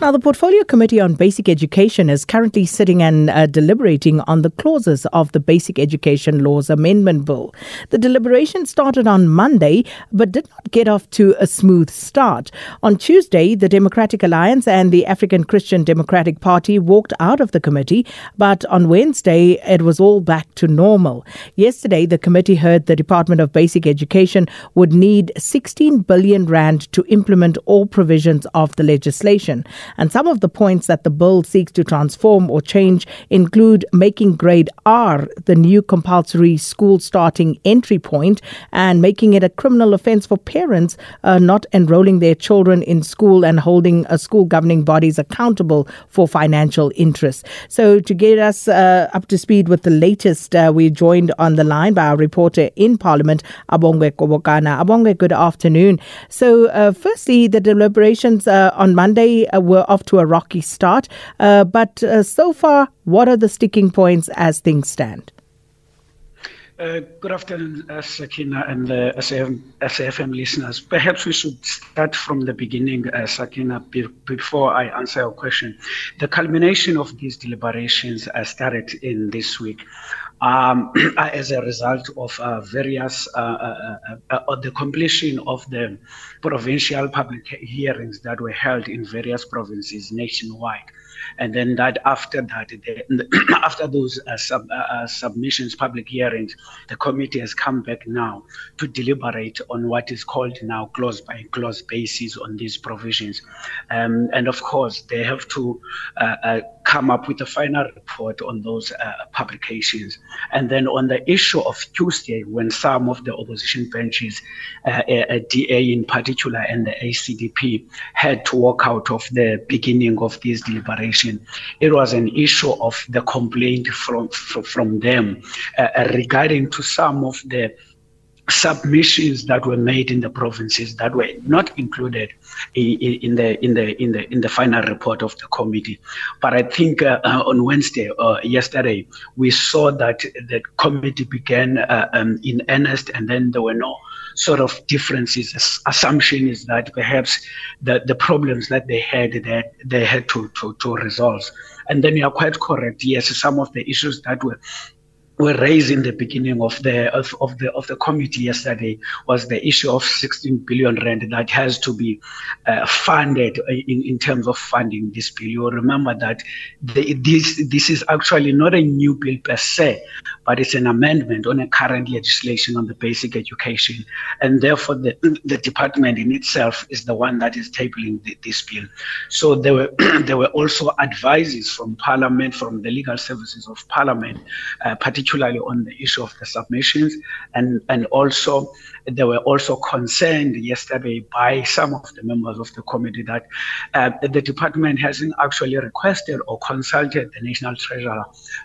Now, the Portfolio Committee on Basic Education is currently sitting and uh, deliberating on the clauses of the Basic Education Laws Amendment Bill. The deliberation started on Monday but did not get off to a smooth start. On Tuesday, the Democratic Alliance and the African Christian Democratic Party walked out of the committee, but on Wednesday, it was all back to normal. Yesterday, the committee heard the Department of Basic Education would need 16 billion rand to implement all provisions of the legislation. And some of the points that the bill seeks to transform or change include making grade R the new compulsory school starting entry point and making it a criminal offense for parents uh, not enrolling their children in school and holding a school governing bodies accountable for financial interests. So to get us uh, up to speed with the latest, uh, we're joined on the line by our reporter in Parliament, Abongwe Kobokana. Abongwe, good afternoon. So uh, firstly, the deliberations uh, on Monday uh, were were off to a rocky start. Uh, but uh, so far, what are the sticking points as things stand? Uh, good afternoon, uh, Sakina and the SAFM, SAFM listeners. Perhaps we should start from the beginning, uh, Sakina, be- before I answer your question. The culmination of these deliberations uh, started in this week um, as a result of uh, various, uh, uh, uh, uh, the completion of the provincial public hearings that were held in various provinces nationwide. And then that after that, the, after those uh, sub, uh, uh, submissions, public hearings, the committee has come back now to deliberate on what is called now clause by clause basis on these provisions. Um, and of course, they have to uh, uh come up with a final report on those uh, publications. And then on the issue of Tuesday, when some of the opposition benches, DA in particular, particular and the ACDP had to walk out of the beginning of this deliberation. It was an issue of the complaint from, from, from them uh, regarding to some of the submissions that were made in the provinces that were not included in the in the in the in the final report of the committee but i think uh, uh on wednesday or uh, yesterday we saw that the committee began uh, um, in earnest and then there were no sort of differences assumption is that perhaps the the problems that they had that they had to to to resolve and then you are quite correct yes some of the issues that were were raised in the beginning of the of, of, the of the committee yesterday was the issue of 16 billion rand that has to be uh, funded uh, in, in terms of funding this bill. You remember that the, this this is actually not a new bill per se, but it's an amendment on a current legislation on the basic education, and therefore the the department in itself is the one that is tabling the, this bill. So there were there were also advices from Parliament, from the legal services of Parliament, uh, particularly particularly on the issue of the submissions and, and also They were also concerned yesterday by some of the members of the committee that uh, the department hasn't actually requested or consulted the national treasurer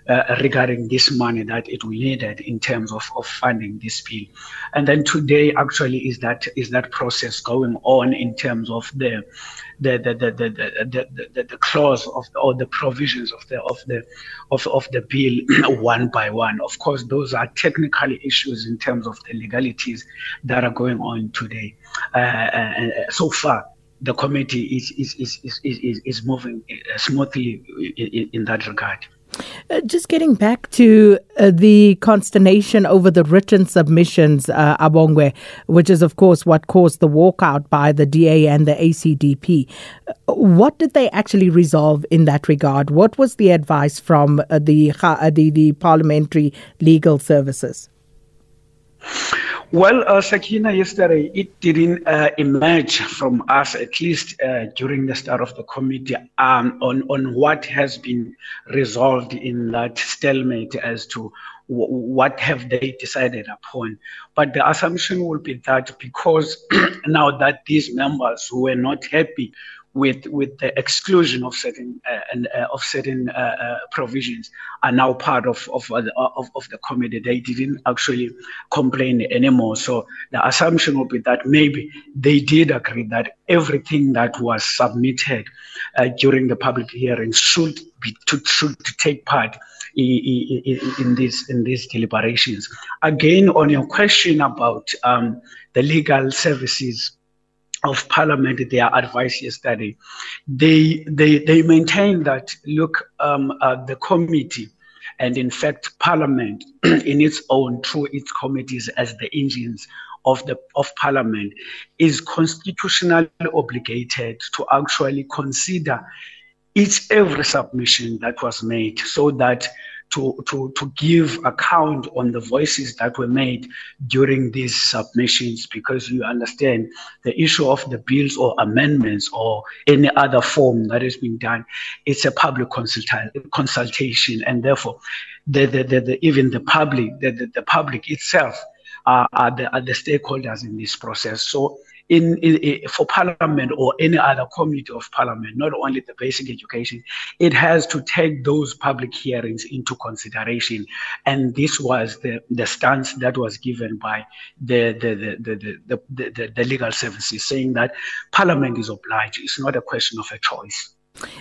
uh, regarding this money that it will needed in terms of, of funding this bill. And then today actually is that is that process going on in terms of the the the the the, the, the, the, the clause of or the provisions of the of the of, of the bill one by one. Of course, those are technically issues in terms of the legalities, that are going on today. Uh, uh, uh, so far, the committee is, is, is, is, is moving uh, smoothly in, in that regard. Uh, just getting back to uh, the consternation over the written submissions, uh, Abongwe, which is, of course, what caused the walkout by the DA and the ACDP. What did they actually resolve in that regard? What was the advice from uh, the, uh, the the Parliamentary Legal Services? Well, uh, Sakina, yesterday it didn't uh, emerge from us, at least uh, during the start of the committee, um, on, on what has been resolved in that stalemate as to w- what have they decided upon. But the assumption will be that because now that these members who were not happy with with the exclusion of certain uh, and uh, of certain uh, provisions are now part of of, of of the committee. They didn't actually complain anymore. So the assumption would be that maybe they did agree that everything that was submitted during the public hearing should be to, should take part in these in these deliberations. Again, on your question about um, the legal services of Parliament, their advice yesterday, they they they maintain that look, um, uh, the committee, and in fact Parliament, in its own through its committees as the engines of the of Parliament, is constitutionally obligated to actually consider each every submission that was made, so that to, to, to give account on the voices that were made during these submissions because you understand the issue of the bills or amendments or any other form that is being done, it's a public consulta- consultation and therefore the, the, the, the, even the public, the, the, the public itself uh, are, the, are the stakeholders in this process. So in, in, for parliament or any other committee of parliament, not only the basic education, it has to take those public hearings into consideration. And this was the, the stance that was given by the, the, the, the, the, the, the legal services, saying that parliament is obliged. It's not a question of a choice.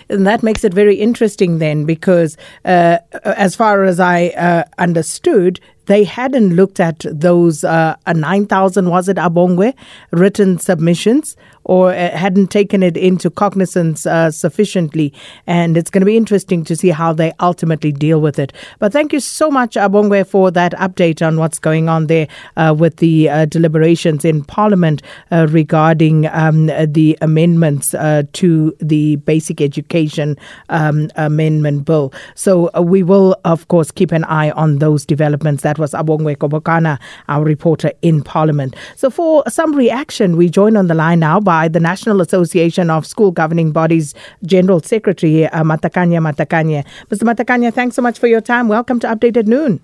And that makes it very interesting then, because uh, as far as I uh, understood, they hadn't looked at those uh, 9,000, was it, Abongwe, written submissions or uh, hadn't taken it into cognizance uh, sufficiently. And it's going to be interesting to see how they ultimately deal with it. But thank you so much, Abongwe, uh, for that update on what's going on there uh, with the uh, deliberations in Parliament uh, regarding um, the amendments uh, to the Basic Education um, Amendment Bill. So uh, we will, of course, keep an eye on those developments. That was Abongwe Kobokana, our reporter in Parliament. So for some reaction, we join on the line now by by the National Association of School Governing Bodies General Secretary uh, Matakanya Matakanya. Mr. Matakanya, thanks so much for your time. Welcome to Updated Noon.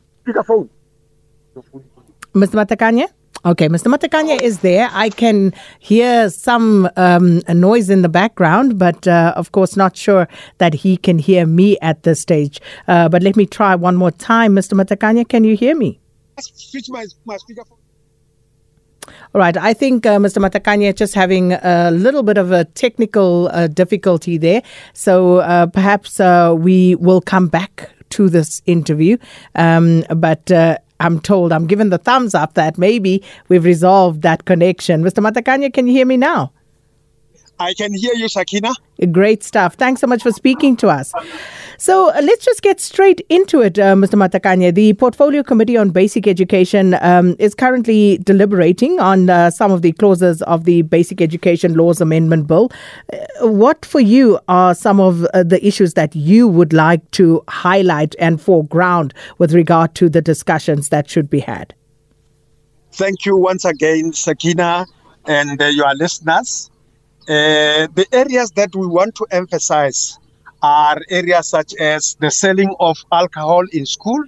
Mr. Matakanya? Okay, Mr. Matakanya is there. I can hear some um, noise in the background, but uh, of course, not sure that he can hear me at this stage. Uh, but let me try one more time. Mr. Matakanya, can you hear me? Switch my, my speakerphone. All right. I think uh, Mr. Matakanya just having a little bit of a technical uh, difficulty there. So uh, perhaps uh, we will come back to this interview. Um, but uh, I'm told, I'm given the thumbs up that maybe we've resolved that connection. Mr. Matakanya, can you hear me now? I can hear you, Sakina. Great stuff. Thanks so much for speaking to us. So uh, let's just get straight into it, uh, Mr. Matakanya. The Portfolio Committee on Basic Education um, is currently deliberating on uh, some of the clauses of the Basic Education Laws Amendment Bill. Uh, what for you are some of uh, the issues that you would like to highlight and foreground with regard to the discussions that should be had? Thank you once again, Sakina, and uh, your listeners. Uh, the areas that we want to emphasize are areas such as the selling of alcohol in school.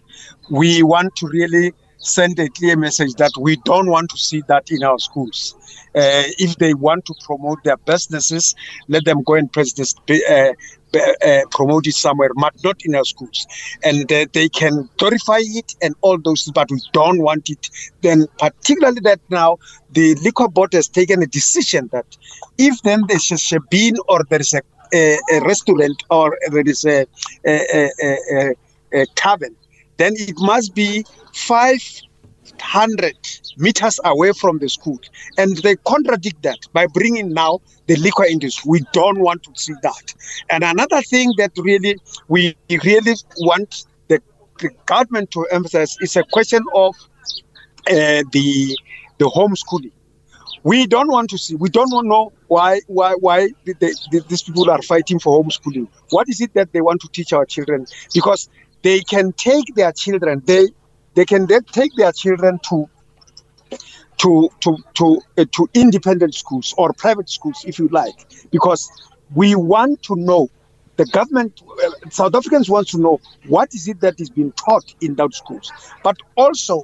We want to really send a clear message that we don't want to see that in our schools. Uh, if they want to promote their businesses, let them go and this, uh, uh, uh, promote it somewhere, but not in our schools. And uh, they can glorify it and all those, but we don't want it. Then, particularly that now the liquor board has taken a decision that if then there's a been or there is a a, a restaurant or there is a, a, a, a, a tavern, then it must be 500 meters away from the school. And they contradict that by bringing now the liquor industry. We don't want to see that. And another thing that really we really want the, the government to emphasize is a question of uh, the the homeschooling We don't want to see. We don't want to know why why why the, the, these people are fighting for homeschooling. What is it that they want to teach our children? Because they can take their children. They they can then take their children to to to to uh, to independent schools or private schools, if you like, because we want to know the government uh, south africans want to know what is it that is being taught in those schools but also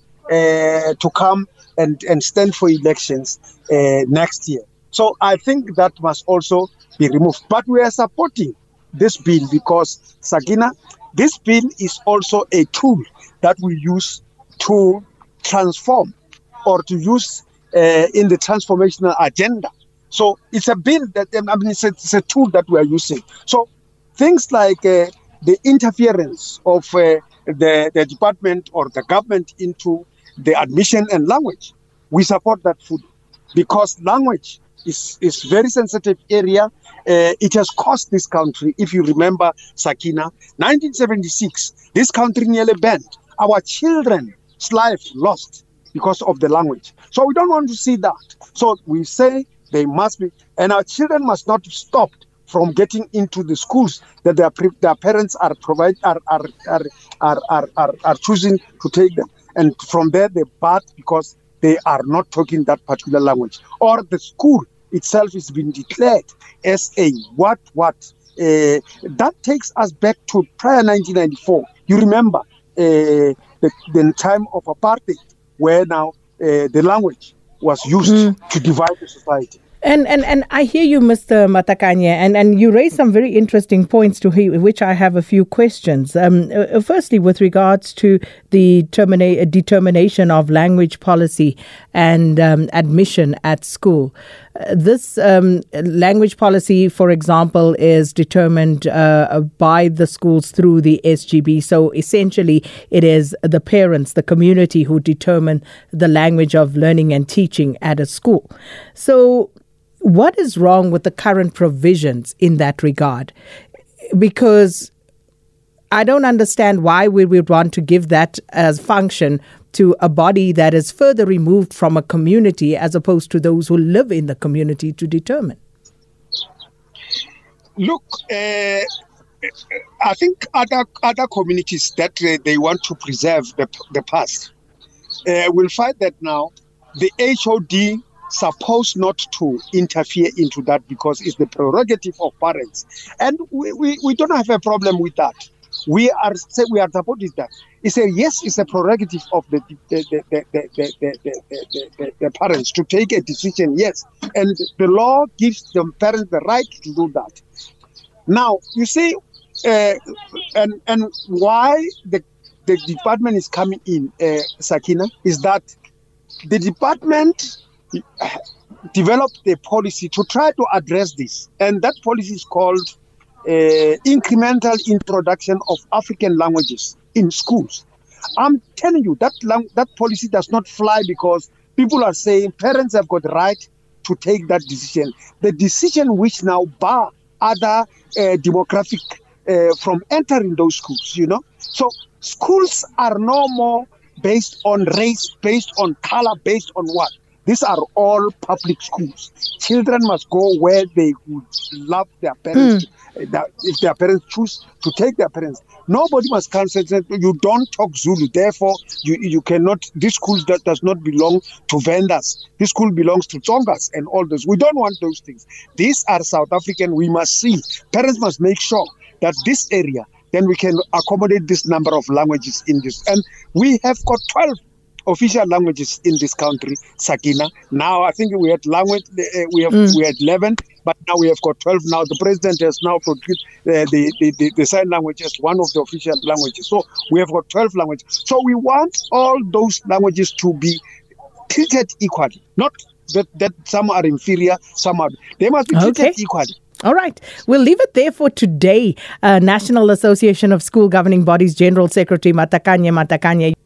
uh, to come and, and stand for elections uh, next year. So I think that must also be removed. But we are supporting this bill because, Sagina, this bill is also a tool that we use to transform or to use uh, in the transformational agenda. So it's a bill that, I mean, it's a, it's a tool that we are using. So things like uh, the interference of uh, the, the department or the government into the admission and language. We support that food because language is is very sensitive area. Uh, it has cost this country, if you remember Sakina, 1976, this country nearly banned our children's life lost because of the language. So we don't want to see that. So we say they must be, and our children must not be stopped from getting into the schools that their, their parents are provide are, are, are, are, are, are, are choosing to take them. and from there they part because they are not talking that particular language or the school itself is been declared as a what what uh, that takes us back to prior 1994 you remember uh, the, the time of apartheid where now uh, the language was used mm. to divide the society And and and I hear you Mr. Matakanye and and you raise some very interesting points to hear, which I have a few questions. Um uh, firstly with regards to the termina- determination of language policy and um admission at school. Uh, this um language policy for example is determined uh, by the schools through the SGB. So essentially it is the parents, the community who determine the language of learning and teaching at a school. So what is wrong with the current provisions in that regard? Because I don't understand why we would want to give that as function to a body that is further removed from a community as opposed to those who live in the community to determine. Look, uh, I think other other communities that uh, they want to preserve the, the past uh, will find that now the HOD supposed not to interfere into that because it's the prerogative of parents. And we, we, we don't have a problem with that. We are say we are supporting that. It's a yes, it's a prerogative of the the, the, the, the, the, the, the, the, the parents to take a decision, yes. And the law gives the parents the right to do that. Now, you see, uh, and and why the the department is coming in, uh, Sakina, is that the department developed a policy to try to address this. And that policy is called uh, incremental introduction of African languages in schools. I'm telling you that lang- that policy does not fly because people are saying parents have got right to take that decision. The decision which now bar other uh, demographic uh, from entering those schools, you know. So schools are no more based on race, based on color, based on what? These are all public schools. Children must go where they would love their parents. Mm. That if their parents choose to take their parents, nobody must concentrate. Eh, you don't talk Zulu. Therefore, you, you cannot. This school that does not belong to vendors. This school belongs to Tongas and all those. We don't want those things. These are South African. We must see. Parents must make sure that this area. Then we can accommodate this number of languages in this. And we have got 12 official languages in this country sakina now i think we had language uh, we have mm. we had 11 but now we have got 12 now the president has now produced uh, the, the the the sign language as one of the official languages so we have got 12 languages so we want all those languages to be treated equally not that that some are inferior some are they must be treated okay. equally All right. We'll leave it there for today. Uh, National Association of School Governing Bodies General Secretary Matakanye Matakanye